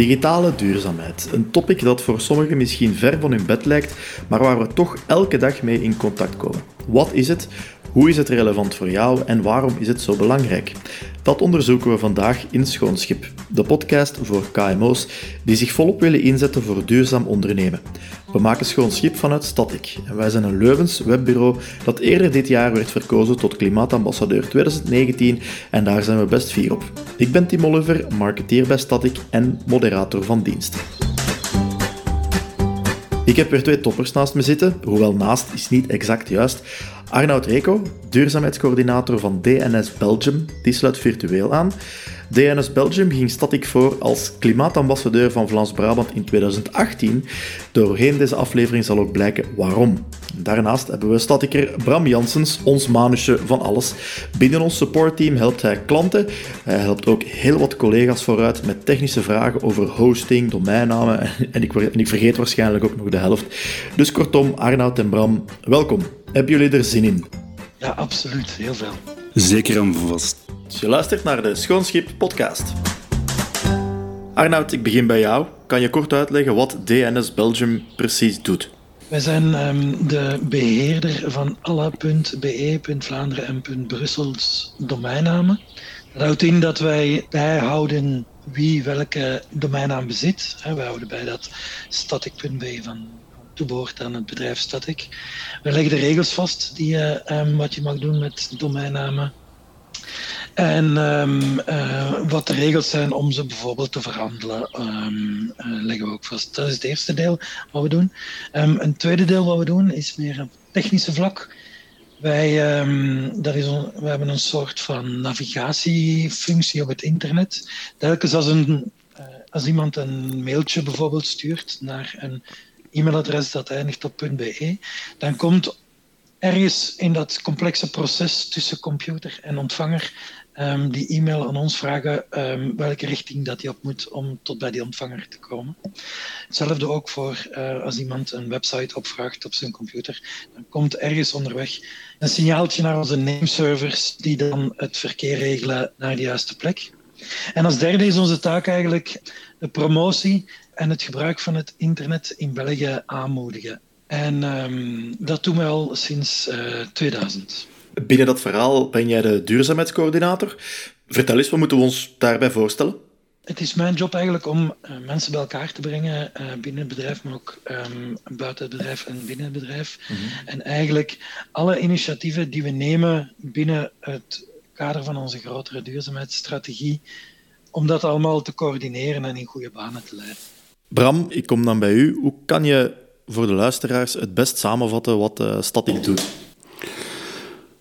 Digitale duurzaamheid. Een topic dat voor sommigen misschien ver van hun bed lijkt, maar waar we toch elke dag mee in contact komen. Wat is het? Hoe is het relevant voor jou en waarom is het zo belangrijk? Dat onderzoeken we vandaag in Schoonschip, de podcast voor KMO's die zich volop willen inzetten voor duurzaam ondernemen. We maken Schoonschip vanuit Static en wij zijn een Leuvens webbureau dat eerder dit jaar werd verkozen tot klimaatambassadeur 2019 en daar zijn we best fier op. Ik ben Tim Oliver, marketeer bij Static en moderator van dienst. Ik heb weer twee toppers naast me zitten, hoewel naast is niet exact juist. Arnoud Reko, duurzaamheidscoördinator van DNS Belgium, die sluit virtueel aan. DNS Belgium ging Static voor als klimaatambassadeur van Vlaams-Brabant in 2018. Doorheen deze aflevering zal ook blijken waarom. Daarnaast hebben we statiker Bram Janssens, ons manusje van alles. Binnen ons supportteam helpt hij klanten. Hij helpt ook heel wat collega's vooruit met technische vragen over hosting, domeinnamen en ik, en ik vergeet waarschijnlijk ook nog de helft. Dus kortom, Arnoud en Bram, welkom. Hebben jullie er zin in? Ja, absoluut. Heel veel. Zeker en vast. Je luistert naar de Schoonschip podcast. Arnoud, ik begin bij jou. Kan je kort uitleggen wat DNS Belgium precies doet? Wij zijn um, de beheerder van alle.be, Vlaanderen en Brussels domeinnamen. Dat houdt in dat wij bijhouden wie welke domeinnaam bezit. We houden bij dat static.be van toebehoort aan het bedrijf Static. We leggen de regels vast die, um, wat je mag doen met domeinnamen. En um, uh, wat de regels zijn om ze bijvoorbeeld te verhandelen, um, uh, leggen we ook vast. Dat is het eerste deel wat we doen. Um, een tweede deel wat we doen is meer een technische vlak. Wij, dat is we hebben een soort van navigatiefunctie op het internet. Telkens als, een, uh, als iemand een mailtje bijvoorbeeld stuurt naar een e-mailadres dat eindigt op .be, dan komt ergens in dat complexe proces tussen computer en ontvanger um, die e-mail aan ons vragen um, welke richting dat hij op moet om tot bij die ontvanger te komen. Hetzelfde ook voor uh, als iemand een website opvraagt op zijn computer. Dan komt ergens onderweg een signaaltje naar onze nameservers die dan het verkeer regelen naar de juiste plek. En als derde is onze taak eigenlijk de promotie en het gebruik van het internet in België aanmoedigen. En um, dat doen we al sinds uh, 2000. Binnen dat verhaal ben jij de duurzaamheidscoördinator. Vertel eens, wat moeten we ons daarbij voorstellen? Het is mijn job eigenlijk om uh, mensen bij elkaar te brengen uh, binnen het bedrijf, maar ook um, buiten het bedrijf en binnen het bedrijf. Mm -hmm. En eigenlijk alle initiatieven die we nemen binnen het kader van onze grotere duurzaamheidsstrategie, om dat allemaal te coördineren en in goede banen te leiden. Bram, ik kom dan bij u. Hoe kan je voor de luisteraars het best samenvatten wat uh, Static doet?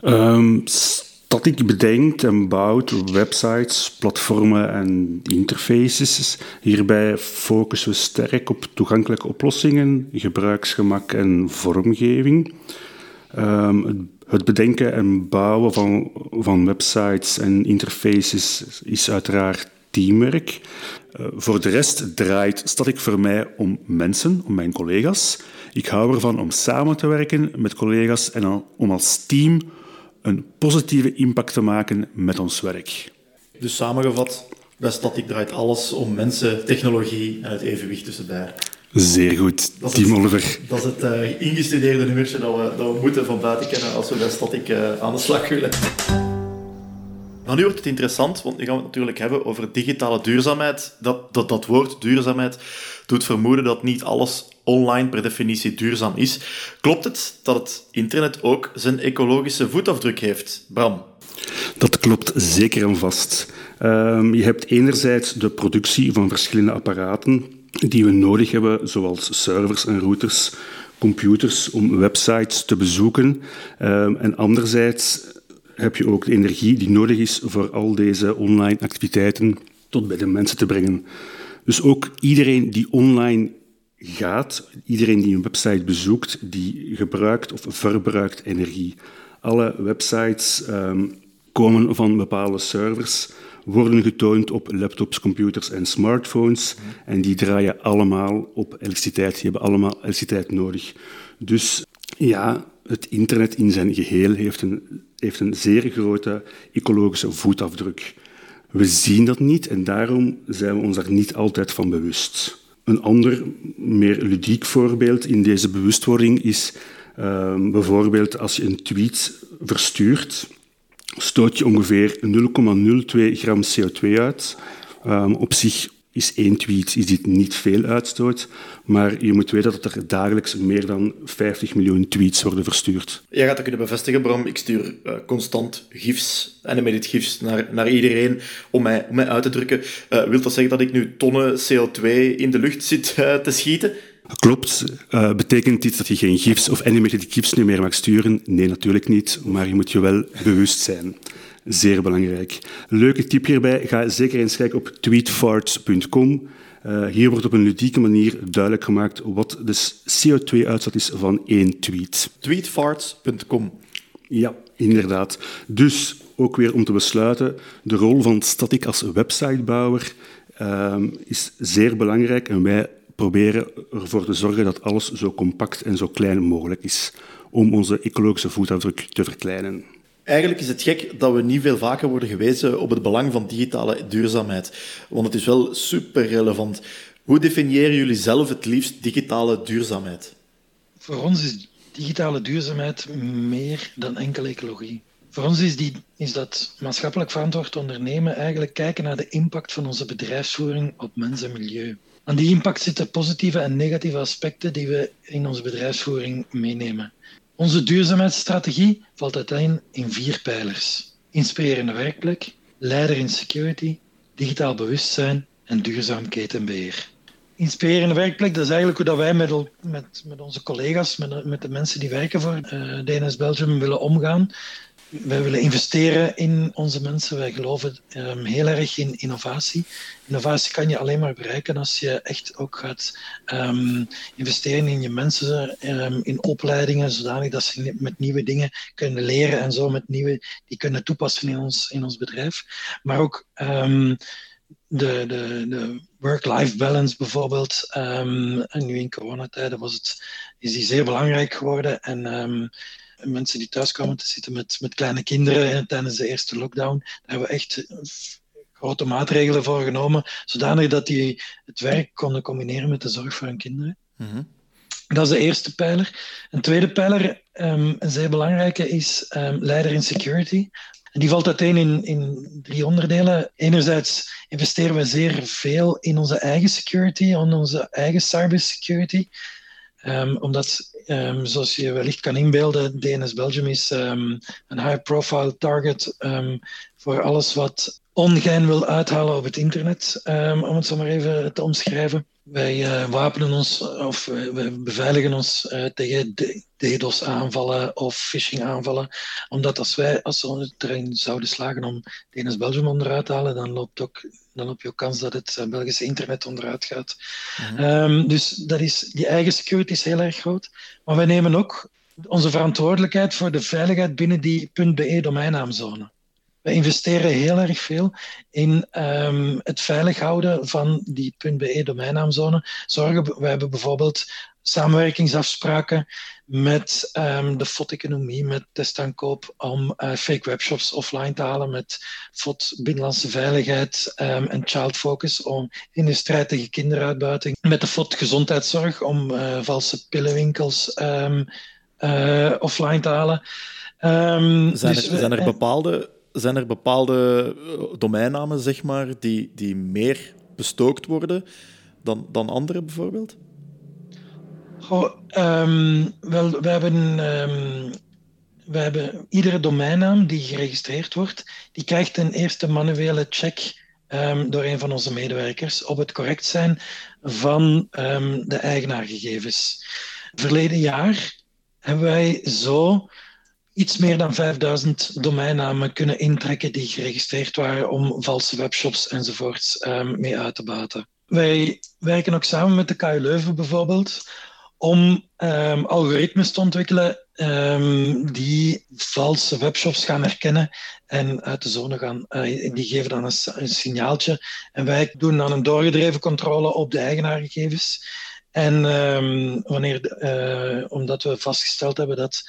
Um, Static bedenkt en bouwt websites, platformen en interfaces. Hierbij focussen we sterk op toegankelijke oplossingen, gebruiksgemak en vormgeving. Um, het bedenken en bouwen van, van websites en interfaces is uiteraard teamwerk. Uh, voor de rest draait Static voor mij om mensen, om mijn collega's. Ik hou ervan om samen te werken met collega's en om als team een positieve impact te maken met ons werk. Dus samengevat, bij Static draait alles om mensen, technologie en het evenwicht tussen beiden. Zeer goed, Tim Oliver. Dat is het uh, ingestudeerde nummertje dat we, dat we moeten van buiten kennen als we bij Static uh, aan de slag willen. Maar nu wordt het interessant, want nu gaan we het natuurlijk hebben over digitale duurzaamheid. Dat, dat, dat woord duurzaamheid doet vermoeden dat niet alles online per definitie duurzaam is. Klopt het dat het internet ook zijn ecologische voetafdruk heeft, Bram? Dat klopt zeker en vast. Um, je hebt enerzijds de productie van verschillende apparaten die we nodig hebben, zoals servers en routers, computers om websites te bezoeken. Um, en anderzijds heb je ook de energie die nodig is voor al deze online activiteiten tot bij de mensen te brengen. Dus ook iedereen die online gaat, iedereen die een website bezoekt, die gebruikt of verbruikt energie. Alle websites um, komen van bepaalde servers, worden getoond op laptops, computers en smartphones en die draaien allemaal op elektriciteit. Die hebben allemaal elektriciteit nodig. Dus ja, het internet in zijn geheel heeft een, heeft een zeer grote ecologische voetafdruk. We zien dat niet en daarom zijn we ons daar niet altijd van bewust. Een ander, meer ludiek voorbeeld in deze bewustwording is uh, bijvoorbeeld als je een tweet verstuurt, stoot je ongeveer 0,02 gram CO2 uit. Um, op zich is één tweet is dit niet veel uitstoot, maar je moet weten dat er dagelijks meer dan 50 miljoen tweets worden verstuurd. Jij gaat dat kunnen bevestigen, Bram. Ik stuur uh, constant gifs, animated gifs, naar, naar iedereen om mij, om mij uit te drukken. Uh, wil dat zeggen dat ik nu tonnen CO2 in de lucht zit uh, te schieten? Klopt. Uh, betekent dit dat je geen gifs of animated gifs nu meer mag sturen? Nee, natuurlijk niet, maar je moet je wel bewust zijn. Zeer belangrijk. Leuke tip hierbij, ga zeker eens kijken op tweetfarts.com. Uh, hier wordt op een ludieke manier duidelijk gemaakt wat de CO2-uitstoot is van één tweet. Tweetfarts.com. Ja, inderdaad. Dus ook weer om te besluiten, de rol van Static als websitebouwer uh, is zeer belangrijk en wij proberen ervoor te zorgen dat alles zo compact en zo klein mogelijk is om onze ecologische voetafdruk te verkleinen. Eigenlijk is het gek dat we niet veel vaker worden gewezen op het belang van digitale duurzaamheid. Want het is wel super relevant. Hoe definiëren jullie zelf het liefst digitale duurzaamheid? Voor ons is digitale duurzaamheid meer dan enkel ecologie. Voor ons is, die, is dat maatschappelijk verantwoord ondernemen eigenlijk kijken naar de impact van onze bedrijfsvoering op mens en milieu. Aan die impact zitten positieve en negatieve aspecten die we in onze bedrijfsvoering meenemen. Onze duurzaamheidsstrategie valt uiteen in vier pijlers: inspirerende werkplek, leider in security, digitaal bewustzijn en duurzaam ketenbeheer. Inspirerende werkplek, dat is eigenlijk hoe dat wij met, met, met onze collega's, met, met de mensen die werken voor uh, DNS Belgium willen omgaan. Wij willen investeren in onze mensen. Wij geloven um, heel erg in innovatie. Innovatie kan je alleen maar bereiken als je echt ook gaat um, investeren in je mensen, um, in opleidingen, zodanig dat ze met nieuwe dingen kunnen leren en zo met nieuwe die kunnen toepassen in ons, in ons bedrijf. Maar ook de, de, de work-life balance bijvoorbeeld. en nu in coronatijden was het, is die zeer belangrijk geworden. En mensen die thuis kwamen te zitten met, met kleine kinderen tijdens de eerste lockdown. Daar hebben we echt eh, grote maatregelen voor genomen, zodanig dat die het werk konden combineren met de zorg voor hun kinderen. Mm Dat is de eerste pijler. Een tweede pijler, um, een zeer belangrijke, is um, leider in security. En die valt uiteen in, in drie onderdelen. Enerzijds investeren we zeer veel in onze eigen security, in onze eigen cybersecurity. Um, omdat, um, zoals je wellicht kan inbeelden, DNS Belgium is um, een high-profile target voor alles wat ongein wil uithalen op het internet, om het zo maar even te omschrijven. Wij uh, wapenen ons of we beveiligen ons uh, tegen DDoS-aanvallen of phishing-aanvallen. Omdat als wij, als we erin zouden slagen om DNS Belgium onderuit te halen, dan loopt, ook, dan loop je ook kans dat het eh, Belgische internet onderuit gaat. Mhm. um, dus dat is, die eigen security is heel erg groot. Maar wij nemen ook onze verantwoordelijkheid voor de veiligheid binnen die .be domeinnaamzone. We investeren heel erg veel in um, het veilig houden van die .be domeinnaamzone. Zorgen, we hebben bijvoorbeeld samenwerkingsafspraken met um, de FOD-economie, met testaankoop om uh, fake webshops offline te halen, met FOD binnenlandse veiligheid um, en child focus om in de strijd tegen kinderuitbuiting, met de FOD gezondheidszorg om uh, valse pillenwinkels um, uh, offline te halen. zijn, er, dus zijn er bepaalde zijn er bepaalde domeinnamen, zeg maar, die, die meer bestookt worden dan, dan andere bijvoorbeeld? Goh, um, wel, we hebben, um, we hebben iedere domeinnaam die geregistreerd wordt, die krijgt een eerste manuele check um, door een van onze medewerkers op het correct zijn van de eigenaargegevens. Verleden jaar hebben wij zo iets meer dan 5000 domeinnamen kunnen intrekken die geregistreerd waren om valse webshops enzovoorts mee uit te baten. Wij werken ook samen met de KU Leuven bijvoorbeeld om um, algoritmes te ontwikkelen um, die valse webshops gaan herkennen en uit de zone gaan. Uh, die geven dan een, signaaltje. En wij doen dan een doorgedreven controle op de eigenaargegevens. En wanneer, uh, omdat we vastgesteld hebben dat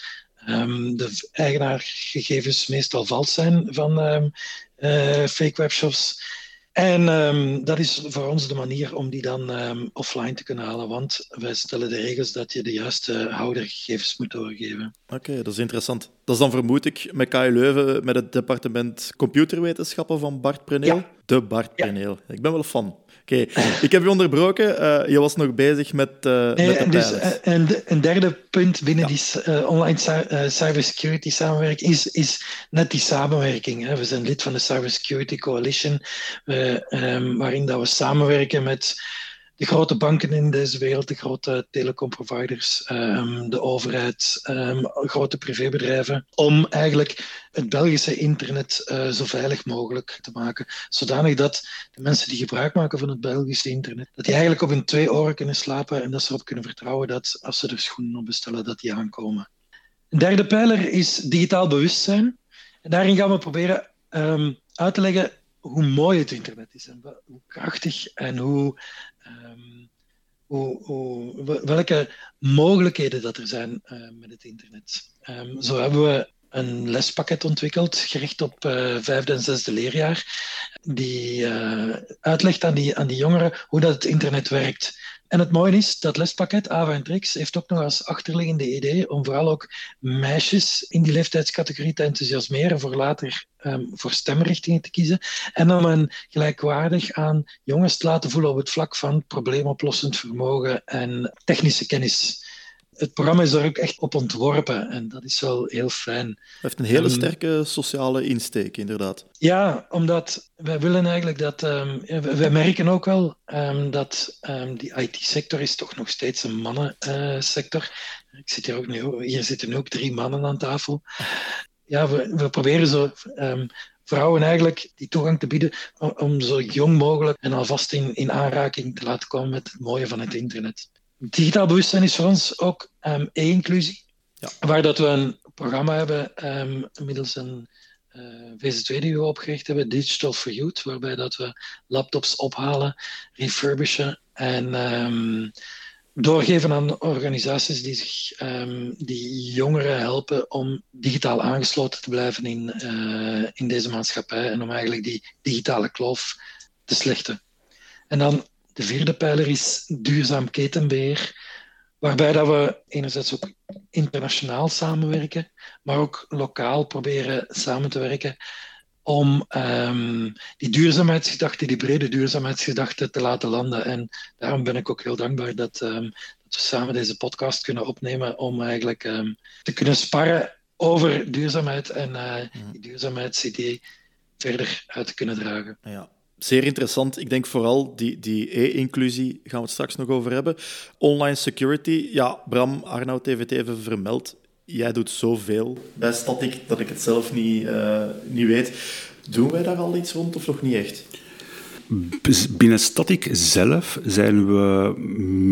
de eigenaargegevens meestal vals zijn van fake webshops. En um, dat is voor ons de manier om die dan um, offline te kunnen halen, want wij stellen de regels dat je de juiste houdergegevens moet doorgeven. Oké, okay, dat is interessant. Dat is dan vermoed ik met KU Leuven, met het departement computerwetenschappen van Bart Preneel. Ja. De Bart ja. Preneel. Ik ben wel fan. Oké, okay. ik heb je onderbroken. Uh, je was nog bezig met, uh, nee, met de dus, uh, en de, Een derde punt binnen ja. die online cybersecurity samenwerking is, is net die samenwerking. Hè. We zijn lid van de Cybersecurity Coalition, um, waarin dat we samenwerken met de grote banken in deze wereld, de grote telecomproviders, um, de overheid, um, grote privébedrijven, om eigenlijk het Belgische internet uh, zo veilig mogelijk te maken, zodanig dat de mensen die gebruik maken van het Belgische internet, dat die eigenlijk op hun twee oren kunnen slapen en dat ze erop kunnen vertrouwen dat als ze er schoenen op bestellen, dat die aankomen. Een derde pijler is digitaal bewustzijn. En daarin gaan we proberen um, uit te leggen hoe mooi het internet is en hoe krachtig en hoe, um, hoe, welke mogelijkheden dat er zijn uh, met het internet. Um, zo hebben we een lespakket ontwikkeld, gericht op uh, vijfde en zesde leerjaar, die uh, uitlegt aan die, aan die jongeren hoe dat het internet werkt. En het mooie is, dat lespakket, Ava en Trix, heeft ook nog als achterliggende idee om vooral ook meisjes in die leeftijdscategorie te enthousiasmeren voor later um, voor stemrichtingen te kiezen. En om hen gelijkwaardig aan jongens te laten voelen op het vlak van probleemoplossend vermogen en technische kennis het programma is daar ook echt op ontworpen en dat is wel heel fijn. Het heeft een hele um, sterke sociale insteek, inderdaad. Ja, omdat wij willen eigenlijk dat... Um, wij merken ook wel um, dat die IT-sector is toch nog steeds een mannensector. Uh, Ik zit hier ook nu, hier zitten nu ook drie mannen aan tafel. Ja, we, we proberen zo vrouwen eigenlijk die toegang te bieden om, om, zo jong mogelijk en alvast in, in aanraking te laten komen met het mooie van het internet. Digitaal bewustzijn is voor ons ook um, e-inclusie, ja. waar dat we een programma hebben um, middels een uh, VZ2 die we opgericht hebben, Digital for Youth, waarbij dat we laptops ophalen, refurbishen en um, doorgeven aan organisaties die, zich, die jongeren helpen om digitaal aangesloten te blijven in, uh, in deze maatschappij en om eigenlijk die digitale kloof te slechten. En dan de vierde pijler is duurzaam ketenbeheer, waarbij dat we enerzijds ook internationaal samenwerken, maar ook lokaal proberen samen te werken om um, die duurzaamheidsgedachte, die brede duurzaamheidsgedachte te laten landen. En daarom ben ik ook heel dankbaar dat, um, dat we samen deze podcast kunnen opnemen om eigenlijk um, te kunnen sparren over duurzaamheid en uh, die duurzaamheidsidee verder uit te kunnen dragen. Ja zeer interessant. Ik denk vooral die, die e-inclusie gaan we het straks nog over hebben. Online security. Ja, Bram, Arnoud heeft het even vermeld. Jij doet zoveel bij Static dat ik het zelf niet, uh, niet weet. Doen wij daar al iets rond of nog niet echt? Binnen Static zelf zijn we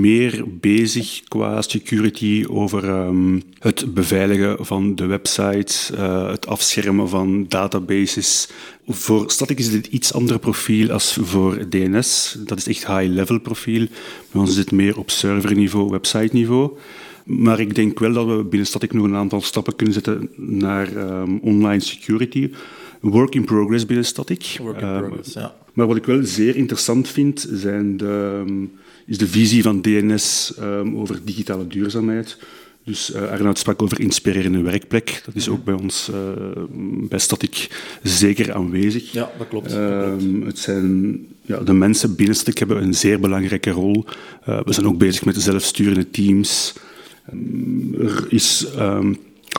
meer bezig qua security over um, het beveiligen van de website, uh, het afschermen van databases. Voor Static is dit iets ander profiel als voor DNS. Dat is echt high-level profiel. Bij ons is het meer op serverniveau, website-niveau. Maar ik denk wel dat we binnen Static nog een aantal stappen kunnen zetten naar um, online security. Work in progress binnen Static. Work in progress, ja. Maar wat ik wel zeer interessant vind, zijn de, is de visie van DNS um, over digitale duurzaamheid. Dus uh, Arnoud sprak over inspirerende werkplek. Dat is ook bij ons, uh, bij Static, zeker aanwezig. Ja, dat klopt. Uh, het zijn, ja, de mensen binnen Static hebben een zeer belangrijke rol. Uh, we zijn ook bezig met de zelfsturende teams. Er is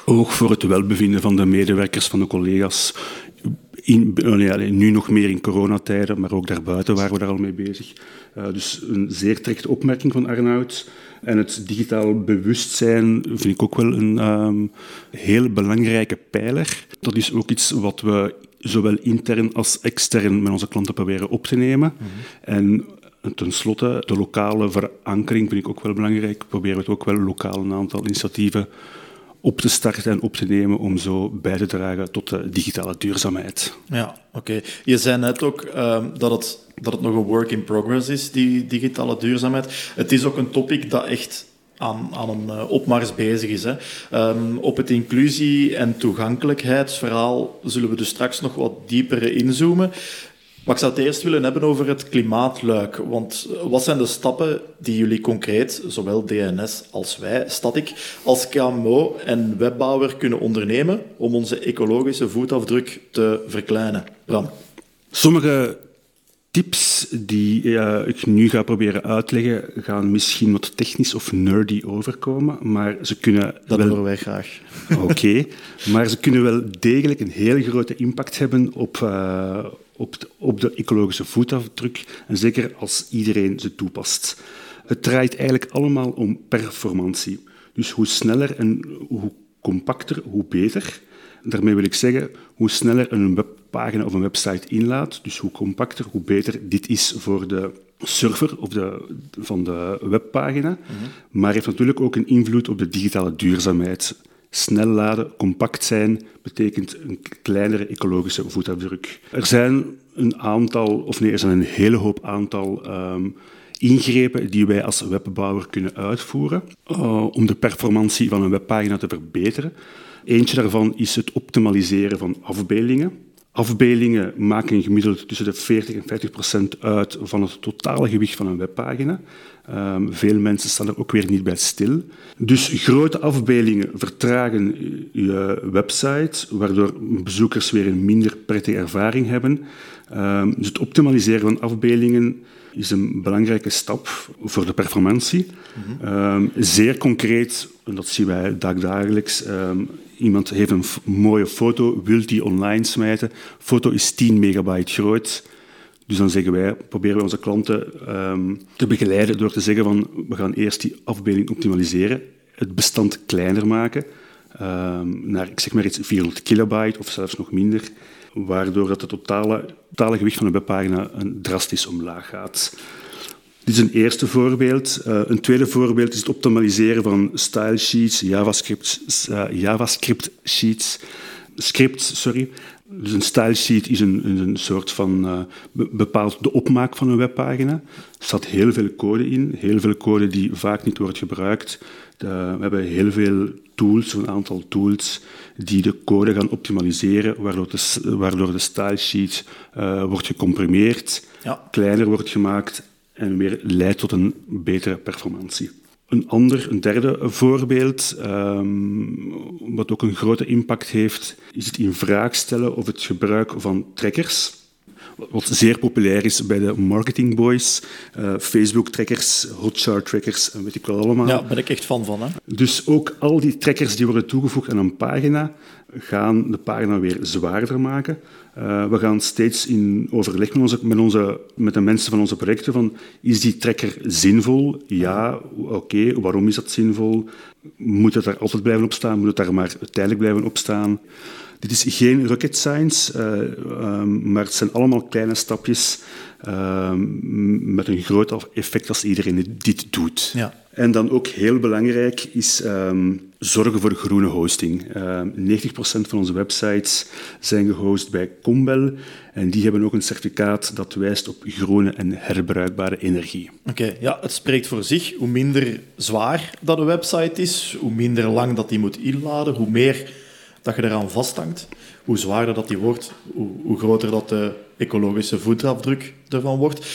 oog voor het welbevinden van de medewerkers, van de collega's in, nee, nu nog meer in coronatijden, maar ook daarbuiten waren we daar al mee bezig. Uh, dus een zeer terechte opmerking van Arnoud. En het digitaal bewustzijn vind ik ook wel een um, heel belangrijke pijler. Dat is ook iets wat we zowel intern als extern met onze klanten proberen op te nemen. Mm -hmm. En tenslotte, de lokale verankering vind ik ook wel belangrijk. Proberen we het ook wel lokaal een aantal initiatieven op te starten en op te nemen om zo bij te dragen tot de digitale duurzaamheid. Ja, oké. Je zei net ook uh, dat, het, dat het nog een work in progress is, die digitale duurzaamheid. Het is ook een topic dat echt aan, aan een opmars bezig is. Hè. Ehm, op het inclusie- en toegankelijkheidsverhaal zullen we dus straks nog wat dieper inzoomen. Maar ik zou het eerst willen hebben over het klimaatluik. Want wat zijn de stappen die jullie concreet, zowel DNS als wij, Static, als KMO en webbouwer kunnen ondernemen om onze ecologische voetafdruk te verkleinen? Bram. Sommige tips die uh, ik nu ga proberen uitleggen, gaan misschien wat technisch of nerdy overkomen, maar ze kunnen... Dat wel... horen wij graag. Oké, maar ze kunnen wel degelijk een hele grote impact hebben op, uh, op, de, op de ecologische voetafdruk, en zeker als iedereen ze toepast. Het draait eigenlijk allemaal om performantie. Dus hoe sneller en hoe compacter, hoe beter. Daarmee wil ik zeggen, hoe sneller een webpagina of een website inlaat, dus hoe compacter, hoe beter dit is voor de server of de, van de webpagina. Mhm. Maar heeft natuurlijk ook een invloed op de digitale duurzaamheid. Snel laden, compact zijn, betekent een kleinere ecologische voetafdruk. Er zijn een aantal, of nee, er zijn een hele hoop aantal um, ingrepen die wij als webbouwer kunnen uitvoeren uh, om de performantie van een webpagina te verbeteren. Eentje daarvan is het optimaliseren van afbeeldingen. Afbeeldingen maken gemiddeld tussen de 40 en 50 procent uit van het totale gewicht van een webpagina. Um, veel mensen staan er ook weer niet bij stil. Dus grote afbeeldingen vertragen je website, waardoor bezoekers weer een minder prettige ervaring hebben. Um, dus het optimaliseren van afbeeldingen is een belangrijke stap voor de performantie. Um, zeer concreet, en dat zien wij dagelijks, iemand heeft een mooie foto, wil die online smijten. Foto is 10 megabyte groot. Dus dan zeggen wij, proberen we onze klanten um, te begeleiden door te zeggen van we gaan eerst die afbeelding optimaliseren, het bestand kleiner maken, um, naar ik zeg maar iets 400 kilobyte of zelfs nog minder, waardoor dat het totale, totale gewicht van een webpagina drastisch omlaag gaat. Dit is een eerste voorbeeld. Uh, een tweede voorbeeld is het optimaliseren van style sheets, JavaScript, uh, JavaScript sheets, scripts, sorry. Dus een style sheet is een, een soort van uh, bepaalt de opmaak van een webpagina. Er staat heel veel code in, heel veel code die vaak niet wordt gebruikt. De, we hebben heel veel tools, een aantal tools, die de code gaan optimaliseren, waardoor de, waardoor de style sheet wordt gecomprimeerd, ja. kleiner wordt gemaakt en weer leidt tot een betere performantie. Een ander, een derde voorbeeld, um, wat ook een grote impact heeft, is het in vraag stellen of het gebruik van trackers. Wat zeer populair is bij de marketingboys. Uh, Facebook-trackers, Hotjar-trackers en weet ik wel allemaal. Ja, daar ben ik echt fan van. Hè? Dus ook al die trackers die worden toegevoegd aan een pagina, gaan de pagina weer zwaarder maken. Uh, we gaan steeds in overleg met, onze, met, onze, met de mensen van onze projecten van, is die tracker zinvol? Ja, oké. Okay. Waarom is dat zinvol? Moet het daar altijd blijven op staan? Moet het daar maar tijdelijk blijven op staan? Dit is geen rocket science, uh, um, maar het zijn allemaal kleine stapjes uh, met een groot effect als iedereen dit doet. Ja. En dan ook heel belangrijk is um, zorgen voor groene hosting. Uh, 90% van onze websites zijn gehost bij Combel en die hebben ook een certificaat dat wijst op groene en herbruikbare energie. Oké, ja, het spreekt voor zich. Hoe minder zwaar dat een website is, hoe minder lang dat die moet inladen, hoe meer dat je eraan vasthangt, hoe zwaarder dat die wordt, hoe, hoe groter dat de ecologische voetafdruk ervan wordt.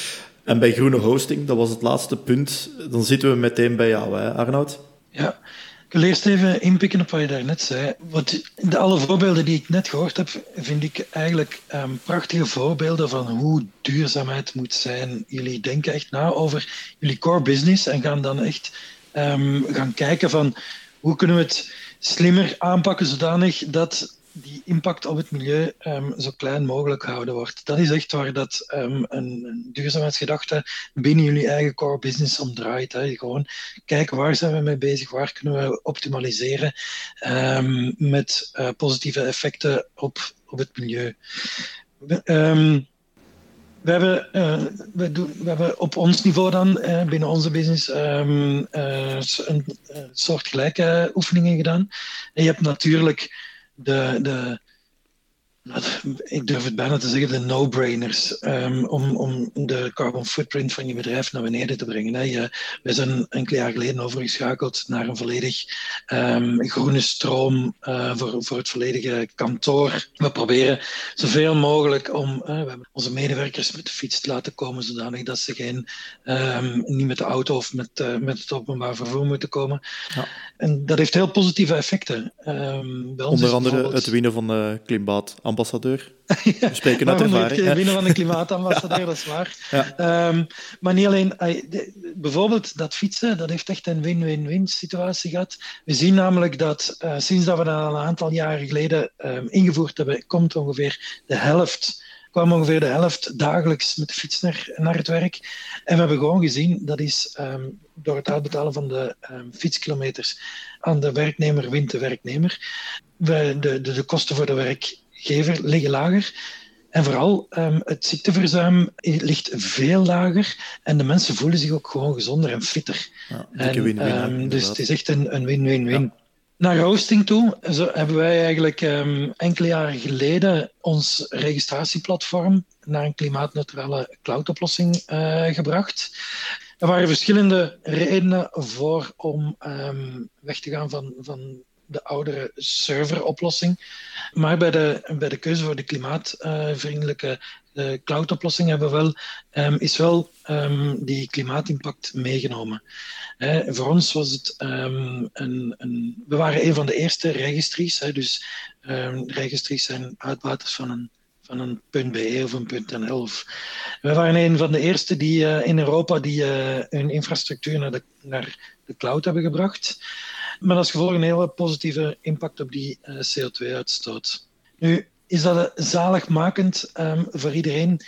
En bij groene hosting, dat was het laatste punt, dan zitten we meteen bij jou, hè, Arnoud? Ja, ik wil eerst even inpikken op wat je daarnet zei. Wat, de alle voorbeelden die ik net gehoord heb, vind ik eigenlijk um, prachtige voorbeelden van hoe duurzaamheid moet zijn. Jullie denken echt na over jullie core business en gaan dan echt um, gaan kijken van hoe kunnen we het slimmer aanpakken zodanig dat die impact op het milieu um, zo klein mogelijk gehouden wordt. Dat is echt waar dat um, een, duurzaamheidsgedachte binnen jullie eigen core business om draait. Hè. Gewoon kijken waar zijn we mee bezig, waar kunnen we optimaliseren um, met uh, positieve effecten op, op het milieu. We hebben, uh, we, doen, we hebben op ons niveau dan, uh, binnen onze business, um, een, soort gelijke oefeningen gedaan. En je hebt natuurlijk de, de, ik durf het bijna te zeggen, de no-brainers um, om, om de carbon footprint van je bedrijf naar beneden te brengen. Hè. Je, we zijn enkele jaar geleden overgeschakeld naar een volledig um, groene stroom uh, voor, voor het volledige kantoor. We proberen zoveel mogelijk om uh, we hebben onze medewerkers met de fiets te laten komen, zodanig dat ze geen, um, niet met de auto of met, uh, met het openbaar vervoer moeten komen. Ja. En dat heeft heel positieve effecten. Onder andere het winnen van de klimaat ambassadeur. We spreken uit ervaring. Winnen van een klimaatambassadeur, dat is waar. Ja. Um, maar niet alleen, bijvoorbeeld dat fietsen, dat heeft echt een win-win-win situatie gehad. We zien namelijk dat uh, sinds dat we dat een aantal jaren geleden um, ingevoerd hebben, komt ongeveer de helft kwam ongeveer de helft dagelijks met de fiets naar, naar het werk. En we hebben gewoon gezien, dat is um, door het uitbetalen van de um, fietskilometers aan de werknemer wint de werknemer. We, de, de, de kosten voor de werk gever liggen lager. En vooral um, het ziekteverzuim ligt veel lager en de mensen voelen zich ook gewoon gezonder en fitter. Ja, en, win -win, um, dus het is echt een win-win-win. Ja. Naar hosting toe zo hebben wij eigenlijk um, enkele jaren geleden ons registratieplatform naar een klimaatneutrale cloudoplossing uh, gebracht. Er waren verschillende redenen voor om weg te gaan van, van de oudere serveroplossing. Maar bij de, bij de keuze voor de klimaatvriendelijke uh, cloudoplossing hebben we wel, um, is wel um, die klimaatimpact meegenomen. voor ons was het um, een, een, We waren een van de eerste registries. dus registries zijn uitbaters van een van een .be of een .nl. We waren een van de eerste die uh, in Europa die uh, hun infrastructuur naar de, naar de cloud hebben gebracht met als gevolg een hele positieve impact op die eh, CO2-uitstoot. Nu, is dat zaligmakend um, voor iedereen?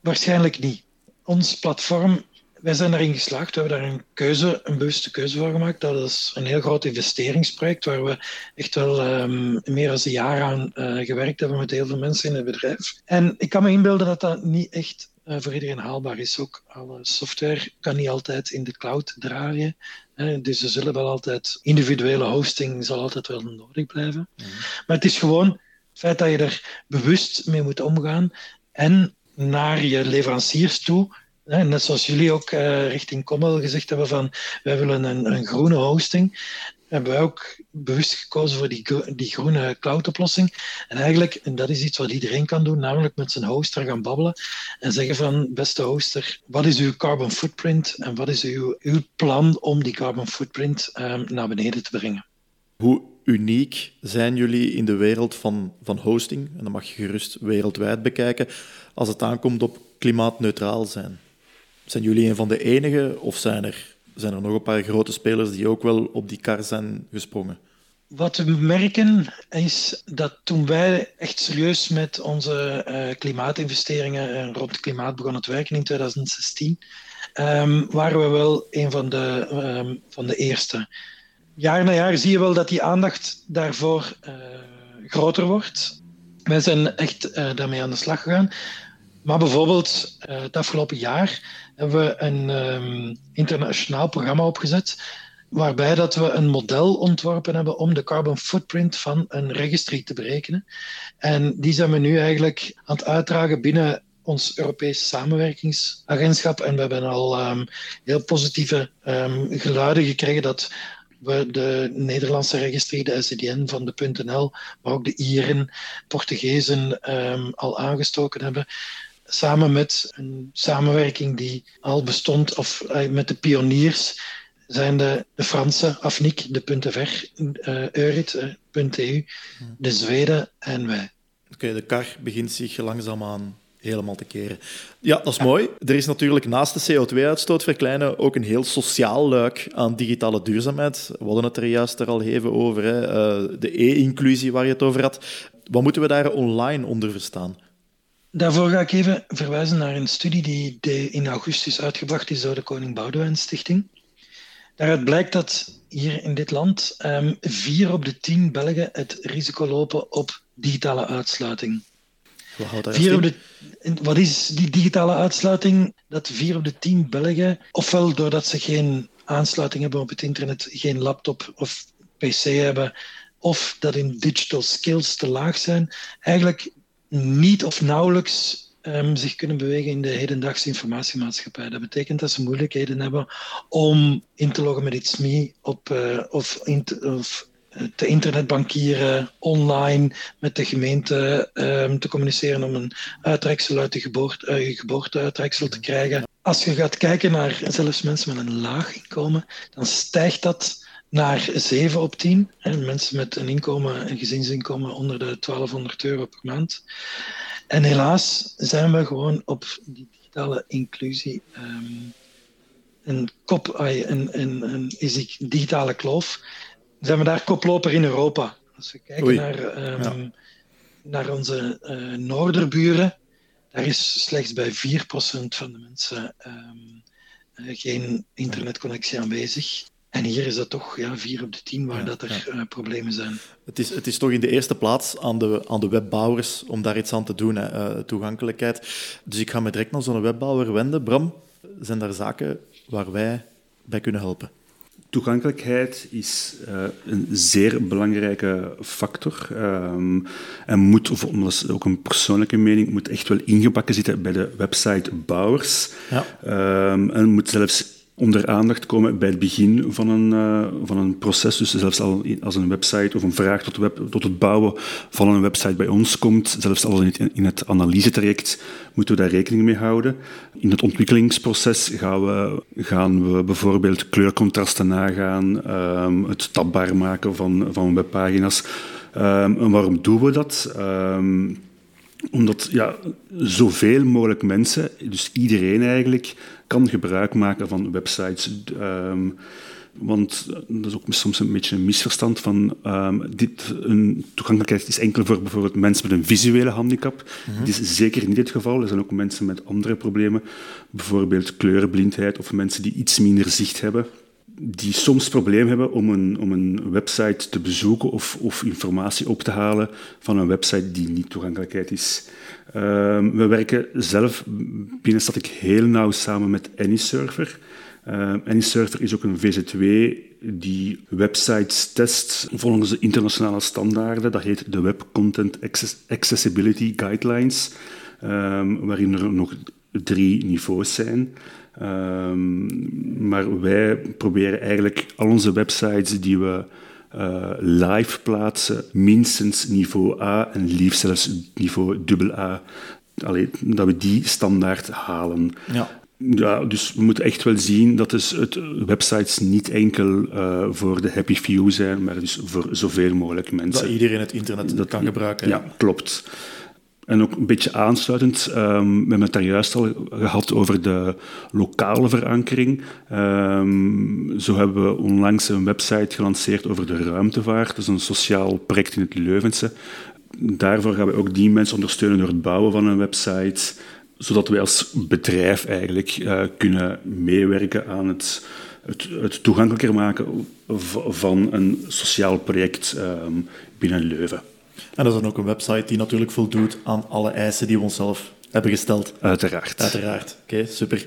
Waarschijnlijk niet. Ons platform, wij zijn daarin geslaagd. We hebben daar een keuze, een bewuste keuze voor gemaakt. Dat is een heel groot investeringsproject waar we echt wel um, meer dan een jaar aan uh, gewerkt hebben met heel veel mensen in het bedrijf. En ik kan me inbeelden dat dat niet echt voor iedereen haalbaar is. Ook alle software kan niet altijd in de cloud draaien. Dus er zullen wel altijd individuele hosting zal altijd wel nodig blijven. Mhm. Maar het is gewoon het feit dat je er bewust mee moet omgaan en naar je leveranciers toe. Net zoals jullie ook uh, richting Commel gezegd hebben van wij willen een, een groene hosting hebben wij ook bewust gekozen voor die, die groene cloud-oplossing. En eigenlijk, en dat is iets wat iedereen kan doen, namelijk met zijn hoster gaan babbelen en zeggen van, beste hoster, wat is uw carbon footprint en wat is uw, uw plan om die carbon footprint um, naar beneden te brengen? Hoe uniek zijn jullie in de wereld van, van hosting? En dan mag je gerust wereldwijd bekijken, als het aankomt op klimaatneutraal zijn. Zijn jullie een van de enigen of zijn er zijn er nog een paar grote spelers die ook wel op die kar zijn gesprongen. Wat we merken is dat toen wij echt serieus met onze uh, klimaatinvesteringen rond klimaat begonnen te werken in 2016, um, ehm, waren we wel een van de, um, van de eerste. Jaar na jaar zie je wel dat die aandacht daarvoor uh, groter wordt. Wij zijn echt daarmee aan de slag gegaan. Maar bijvoorbeeld het afgelopen jaar hebben we een um, internationaal programma opgezet waarbij dat we een model ontworpen hebben om de carbon footprint van een registry te berekenen. En die zijn we nu eigenlijk aan het uitdragen binnen ons Europees samenwerkingsagentschap. En we hebben al um, heel positieve um, geluiden gekregen dat we de Nederlandse registrie, de SCDN van de .nl, maar ook de Ieren, Portugezen al aangestoken hebben samen met een samenwerking die al bestond, of uh, met de pioniers, zijn de, de Franse, AFNIC, de .fr, uh, Eurit, uh, de Zweden en wij. Oké, de kar begint zich langzaamaan helemaal te keren. Ja, dat is mooi. Er is natuurlijk naast de CO2-uitstoot verkleinen ook een heel sociaal luik aan digitale duurzaamheid. We hadden het er juist er al even over, hè. de e-inclusie waar je het over had. Wat moeten we daar online onder verstaan? Daarvoor ga ik even verwijzen naar een studie die in augustus uitgebracht is door de Koning Boudewijn Stichting. Daaruit blijkt dat hier in dit land um, vier op de tien Belgen het risico lopen op digitale uitsluiting. Vier op de, wat is die digitale uitsluiting? Dat vier op de tien Belgen, ofwel doordat ze geen aansluiting hebben op het internet, geen laptop of pc hebben, of dat hun digital skills te laag zijn, eigenlijk niet of nauwelijks um, zich kunnen bewegen in de hedendaagse informatiemaatschappij. Dat betekent dat ze moeilijkheden hebben om in te loggen met iets mee op, uh, of, in of eh, te internetbankieren, online met de gemeente um, te communiceren om een uittreksel uit de geboorte, uh, geboorteuittreksel te krijgen. Als je gaat kijken naar zelfs mensen met een laag inkomen, dan stijgt dat naar 7 op 10. En mensen met een inkomen, een gezinsinkomen onder de 1200 euro per maand. En helaas zijn we gewoon op die digitale inclusie um, een kop, een, een, een, is die digitale kloof, zijn we daar koploper in Europa. Als we kijken naar, um, naar onze uh, noorderburen, daar is slechts bij 4% van de mensen um, uh, geen internetconnectie aanwezig. En hier is dat toch ja, 4 op de 10 waar ja, dat er ja. uh, problemen zijn. Het is, het is toch in de eerste plaats aan de, aan de webbouwers om daar iets aan te doen, hè, uh, toegankelijkheid. Dus ik ga me direct naar zo'n webbouwer wenden. Bram, zijn daar zaken waar wij bij kunnen helpen? Toegankelijkheid is uh, een zeer belangrijke factor um, en moet, of dat is ook een persoonlijke mening, moet echt wel ingebakken zitten bij de websitebouwers. Ja. Um, en moet zelfs onder aandacht komen bij het begin van een, uh, van een proces. Dus zelfs al als een website of een vraag tot, web, tot het bouwen van een website bij ons komt, zelfs al in het, in het analysetraject, moeten we daar rekening mee houden. In het ontwikkelingsproces gaan we, gaan we bijvoorbeeld kleurcontrasten nagaan, um, het tabbaar maken van, van webpagina's. Um, en waarom doen we dat? Um, omdat ja, zoveel mogelijk mensen, dus iedereen eigenlijk, kan gebruik maken van websites. Um, want dat is ook soms een beetje een misverstand van um, dit, een toegankelijkheid is enkel voor bijvoorbeeld mensen met een visuele handicap. Mm -hmm. Dit is zeker niet het geval. Er zijn ook mensen met andere problemen, bijvoorbeeld kleurenblindheid of mensen die iets minder zicht hebben die soms probleem hebben om een, om een website te bezoeken of, of informatie op te halen van een website die niet toegankelijkheid is. Um, we werken zelf binnen ik heel nauw samen met AnyServer. Uh, AnyServer is ook een VZW die websites test volgens de internationale standaarden. Dat heet de Web Content Accessibility Guidelines, um, waarin er nog drie niveaus zijn. Um, maar wij proberen eigenlijk al onze websites die we uh, live plaatsen, minstens niveau A en liefst zelfs niveau AA. Allee, dat we die standaard halen. Ja. Ja, dus we moeten echt wel zien dat dus het websites niet enkel uh, voor de happy few zijn, maar dus voor zoveel mogelijk mensen. Dat iedereen het internet dat, kan gebruiken. Ja, klopt. En ook een beetje aansluitend, um, we hebben het daar juist al gehad over de lokale verankering. Um, zo hebben we onlangs een website gelanceerd over de ruimtevaart. Dat is een sociaal project in het Leuvense. Daarvoor gaan we ook die mensen ondersteunen door het bouwen van een website, zodat wij als bedrijf eigenlijk uh, kunnen meewerken aan het, het, het, toegankelijker maken van een sociaal project um, binnen Leuven. En dat is dan ook een website die natuurlijk voldoet aan alle eisen die we onszelf hebben gesteld. Uiteraard. Uiteraard. Oké, okay, super.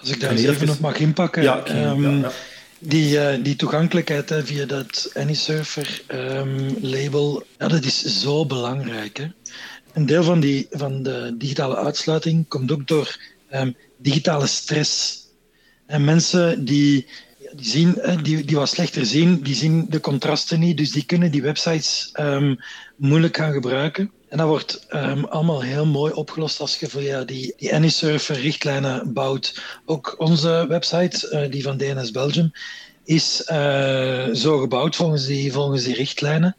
Als ik daar eens even nog mag inpakken. Ja, okay, um, ja, ja. Die, uh, die toegankelijkheid hè, via dat AnyServer um, label, ja, dat is zo belangrijk. Hè. Een deel van, die, van de digitale uitsluiting komt ook door um, digitale stress. En mensen die die, zien, die, die wat slechter zien, die zien de contrasten niet, dus die kunnen die websites um, moeilijk gaan gebruiken. En dat wordt um, allemaal heel mooi opgelost als je via die, die AnyServer richtlijnen bouwt. Ook onze website, uh, die van DNS Belgium, is uh, zo gebouwd volgens die, volgens die richtlijnen.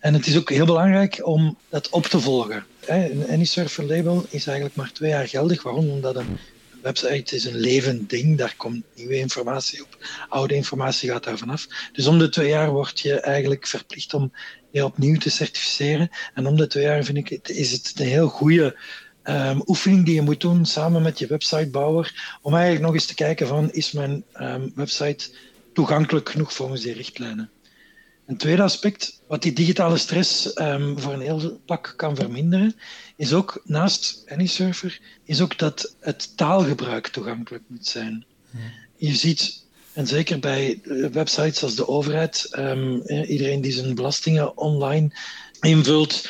En het is ook heel belangrijk om dat op te volgen. Een AnyServer label is eigenlijk maar twee jaar geldig. Waarom? Omdat een website is een levend ding, daar komt nieuwe informatie op. Oude informatie gaat daar vanaf. Dus om de twee jaar word je eigenlijk verplicht om je opnieuw te certificeren. En om de twee jaar vind ik, is het een heel goede um, oefening die je moet doen samen met je websitebouwer. Om eigenlijk nog eens te kijken van, is mijn um, website toegankelijk genoeg volgens die richtlijnen? Een tweede aspect, wat die digitale stress um, voor een heel pak kan verminderen, is ook naast AnyServer, is ook dat het taalgebruik toegankelijk moet zijn. Je ziet, en zeker bij websites als de overheid, um, iedereen die zijn belastingen online invult,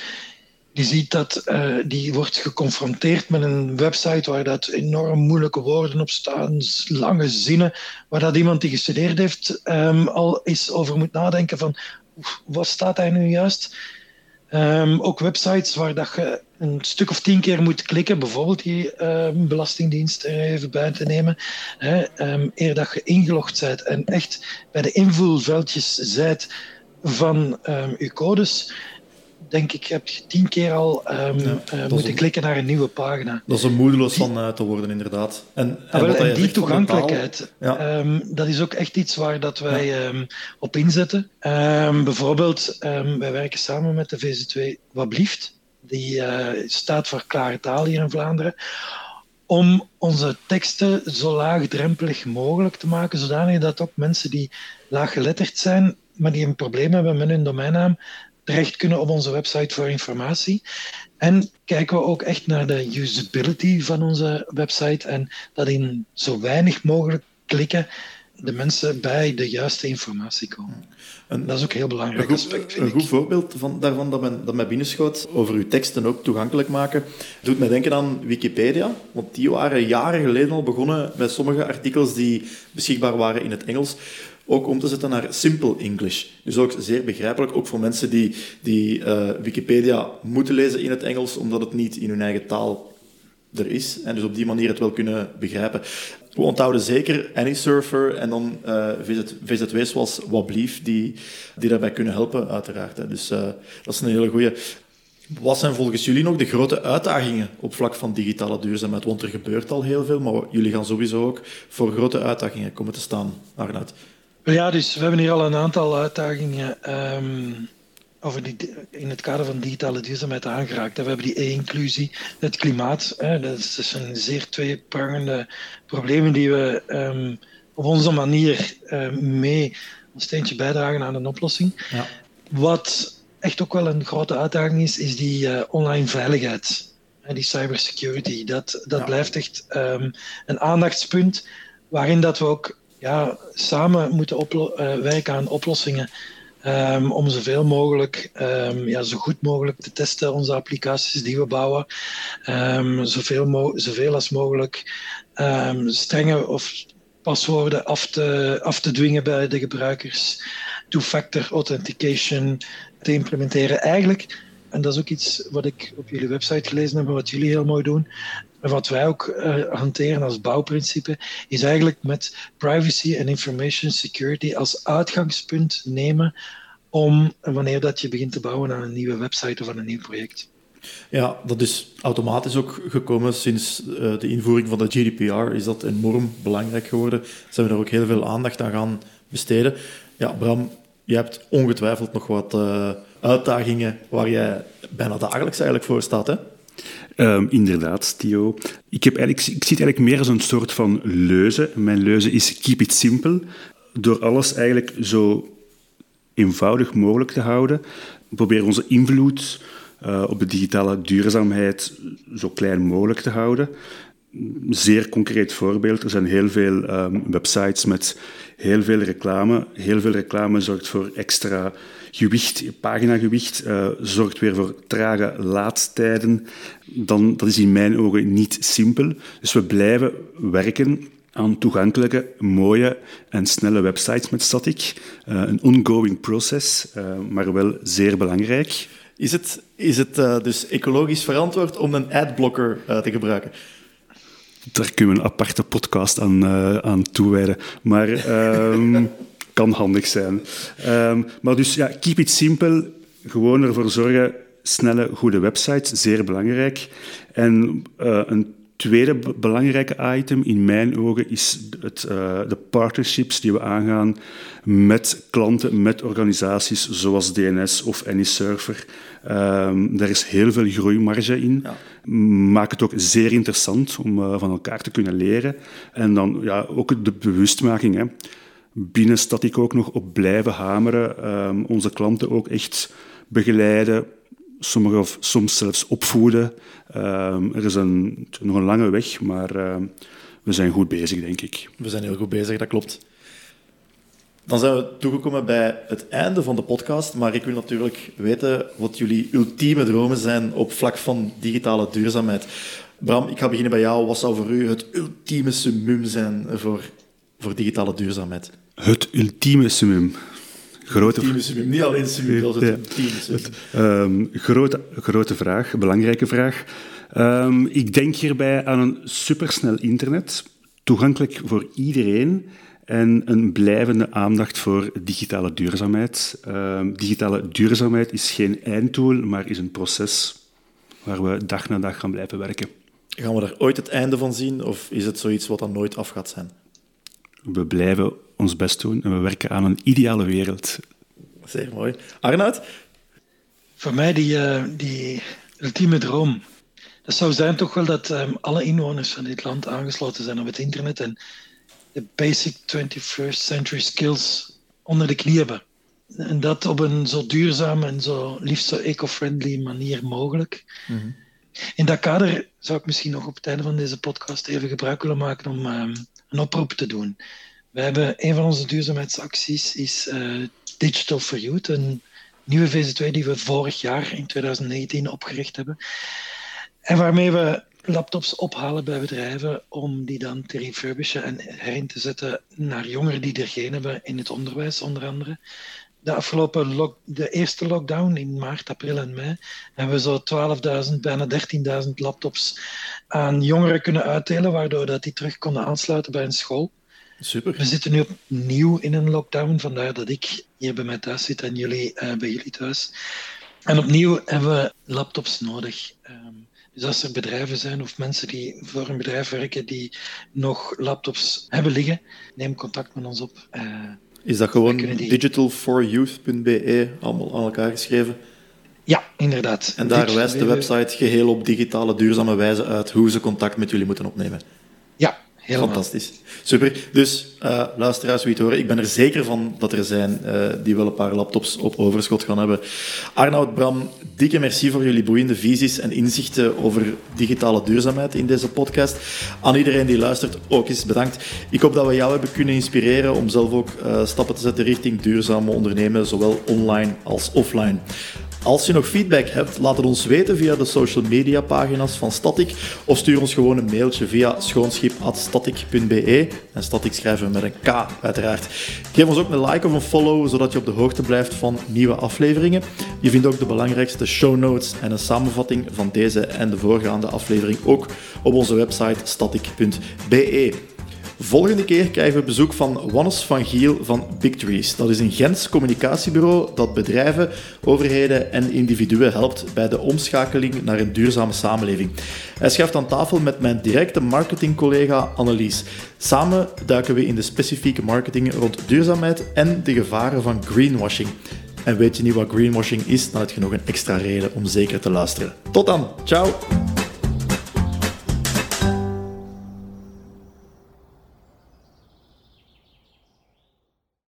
die ziet dat uh, die wordt geconfronteerd met een website waar dat enorm moeilijke woorden op staan, lange zinnen, waar dat iemand die gestudeerd heeft um, al eens over moet nadenken van wat staat daar nu juist? Um, ook websites waar dat je een stuk of tien keer moet klikken, bijvoorbeeld die um, Belastingdienst er even bij te nemen, hè, eer dat je ingelogd bent en echt bij de invulveldjes zijt van je codes, denk ik, heb je tien keer al um, uh, moeten klikken naar een nieuwe pagina. Dat is een moedeloos van uh, te worden, inderdaad. En, en, ah, wel, en die toegankelijkheid, ja. um, dat is ook echt iets waar dat wij um, op inzetten. bijvoorbeeld, wij werken samen met de VZ2 Wat Blieft. Die uh, staat voor klare taal hier in Vlaanderen om onze teksten zo laagdrempelig mogelijk te maken, zodanig dat ook mensen die laaggeletterd zijn, maar die een probleem hebben met hun domeinnaam, terecht kunnen op onze website voor informatie. En kijken we ook echt naar de usability van onze website en dat in zo weinig mogelijk klikken de mensen bij de juiste informatie komen. En dat is ook een heel belangrijk een goed, aspect. Een goed voorbeeld van, daarvan dat, men, dat mij binnenschoot over uw teksten ook toegankelijk maken, doet mij denken aan Wikipedia. Want die waren jaren geleden al begonnen met sommige artikels die beschikbaar waren in het Engels ook om te zetten naar simple English. Dus ook zeer begrijpelijk, ook voor mensen die, die uh, Wikipedia moeten lezen in het Engels, omdat het niet in hun eigen taal er is. En dus op die manier het wel kunnen begrijpen. We onthouden zeker AnySurfer en dan uh, VZ, VZW's zoals Wablief, die, die daarbij kunnen helpen, uiteraard. Hè. Dus uh, dat is een hele goede. Wat zijn volgens jullie nog de grote uitdagingen op vlak van digitale duurzaamheid? Want er gebeurt al heel veel, maar jullie gaan sowieso ook voor grote uitdagingen komen te staan, Arnoud. Ja, dus we hebben hier al een aantal uitdagingen um, over die, in het kader van digitale duurzaamheid aangeraakt. We hebben die e-inclusie, het klimaat. Hè, dat is een zeer tweeprangende problemen die we um, op onze manier um, mee een steentje bijdragen aan een oplossing. Ja. Wat echt ook wel een grote uitdaging is, is die uh, online veiligheid. En die cybersecurity. Dat, dat ja. blijft echt een aandachtspunt waarin dat we ook ja, samen moeten uh, werken aan oplossingen. Um, om zoveel mogelijk, um, ja, zo goed mogelijk te testen, onze applicaties die we bouwen. Um, zoveel, zoveel als mogelijk strenge of paswoorden af te, af te dwingen bij de gebruikers. Two-factor authentication te implementeren. Eigenlijk, en dat is ook iets wat ik op jullie website gelezen heb, wat jullie heel mooi doen wat wij ook uh, hanteren als bouwprincipe, is eigenlijk met privacy en information security als uitgangspunt nemen om wanneer dat je begint te bouwen aan een nieuwe website of aan een nieuw project. Ja, dat is automatisch ook gekomen sinds uh, de invoering van de GDPR. Is dat enorm belangrijk geworden. Ze hebben er ook heel veel aandacht aan gaan besteden. Ja, Bram, je hebt ongetwijfeld nog wat uh, uitdagingen waar jij bijna dagelijks eigenlijk voor staat, hè? Um, inderdaad, Theo. Ik, heb eigenlijk, ik zie het eigenlijk meer als een soort van leuze. Mijn leuze is keep it simple. Door alles eigenlijk zo eenvoudig mogelijk te houden. We proberen onze invloed uh, op de digitale duurzaamheid zo klein mogelijk te houden. Zeer concreet voorbeeld. Er zijn heel veel um, websites met heel veel reclame. Heel veel reclame zorgt voor extra gewicht, paginagewicht, uh, zorgt weer voor trage laadtijden. Dan, dat is in mijn ogen niet simpel. Dus we blijven werken aan toegankelijke, mooie en snelle websites met static. Uh, een ongoing proces, uh, maar wel zeer belangrijk. Is het, is het dus ecologisch verantwoord om een adblocker te gebruiken? Daar kunnen we een aparte podcast aan, aan toewijden. Maar ehm, kan handig zijn. Um, maar dus ja, keep it simple. Gewoon ervoor zorgen, snelle, goede websites, zeer belangrijk. En uh, een tweede belangrijke item in mijn ogen is het, uh, de partnerships die we aangaan met klanten, met organisaties zoals DNS of AnyServer. Um, daar is heel veel groeimarge in. Ja. Maakt het ook zeer interessant om uh, van elkaar te kunnen leren. En dan ja, ook de bewustmaking. Hè binnen Static ook nog op blijven hameren. Um, onze klanten ook echt begeleiden, sommige of soms zelfs opvoeden. Um, er is een, nog een lange weg, maar uh, we zijn goed bezig, denk ik. We zijn heel goed bezig, dat klopt. Dan zijn we toegekomen bij het einde van de podcast, maar ik wil natuurlijk weten wat jullie ultieme dromen zijn op vlak van digitale duurzaamheid. Bram, ik ga beginnen bij jou. Wat zou voor u het ultieme summum zijn voor, voor digitale duurzaamheid? Het ultieme summum. Grote ultieme summum. Niet alleen summum, dat het ultieme summum. Um, grote, grote vraag, belangrijke vraag. Um, ik denk hierbij aan een supersnel internet, toegankelijk voor iedereen en een blijvende aandacht voor digitale duurzaamheid. Um, digitale duurzaamheid is geen einddoel, maar is een proces waar we dag na dag gaan blijven werken. Gaan we er ooit het einde van zien, of is het zoiets wat dan nooit af gaat zijn? We blijven ons best doen en we werken aan een ideale wereld. Zeer mooi. Arnoud? Voor mij die, uh, die ultieme droom. Dat zou zijn toch wel dat um, alle inwoners van dit land aangesloten zijn op het internet en de basic 21st century skills onder de knie hebben. En dat op een zo duurzame en zo liefst zo eco-friendly manier mogelijk. Mm In dat kader zou ik misschien nog op het einde van deze podcast even gebruik willen maken om um, een oproep te doen. We hebben een van onze duurzaamheidsacties is uh, Digital for Youth, een nieuwe VZ2 die we vorig jaar in 2019 opgericht hebben. En waarmee we laptops ophalen bij bedrijven om die dan te refurbishen en herin te zetten naar jongeren die er geen hebben in het onderwijs, onder andere. De afgelopen de eerste lockdown in maart, april en mei hebben we zo 12.000, bijna 13.000 laptops aan jongeren kunnen uitdelen, waardoor dat die terug konden aansluiten bij een school. Super. We zitten nu opnieuw in een lockdown, vandaar dat ik hier bij mij thuis zit en jullie uh, bij jullie thuis. En opnieuw hebben we laptops nodig. Um, dus als er bedrijven zijn of mensen die voor een bedrijf werken die nog laptops hebben liggen, neem contact met ons op. Uh, is dat gewoon die... digitalforyouth.be, allemaal aan elkaar geschreven? Ja, inderdaad. En daar wijst de website geheel op digitale, duurzame wijze uit hoe ze contact met jullie moeten opnemen. Helemaal. Fantastisch. Super. Dus uh, luisteraars, wie het horen, ik ben er zeker van dat er zijn uh, die wel een paar laptops op overschot gaan hebben. Arnoud, Bram, dikke merci voor jullie boeiende visies en inzichten over digitale duurzaamheid in deze podcast. Aan iedereen die luistert, ook eens bedankt. Ik hoop dat we jou hebben kunnen inspireren om zelf ook uh, stappen te zetten richting duurzame ondernemen, zowel online als offline. Als je nog feedback hebt, laat het ons weten via de social media pagina's van Static of stuur ons gewoon een mailtje via schoonschip.static.be en Static schrijven we met een K uiteraard. Geef ons ook een like of een follow, zodat je op de hoogte blijft van nieuwe afleveringen. Je vindt ook de belangrijkste show notes en een samenvatting van deze en de voorgaande aflevering ook op onze website static.be. Volgende keer krijgen we bezoek van Wannes van Giel van Bigtrees. Dat is een Gens communicatiebureau dat bedrijven, overheden en individuen helpt bij de omschakeling naar een duurzame samenleving. Hij schuift aan tafel met mijn directe marketingcollega Annelies. Samen duiken we in de specifieke marketing rond duurzaamheid en de gevaren van greenwashing. En weet je niet wat greenwashing is, dan heb je nog een extra reden om zeker te luisteren. Tot dan, ciao!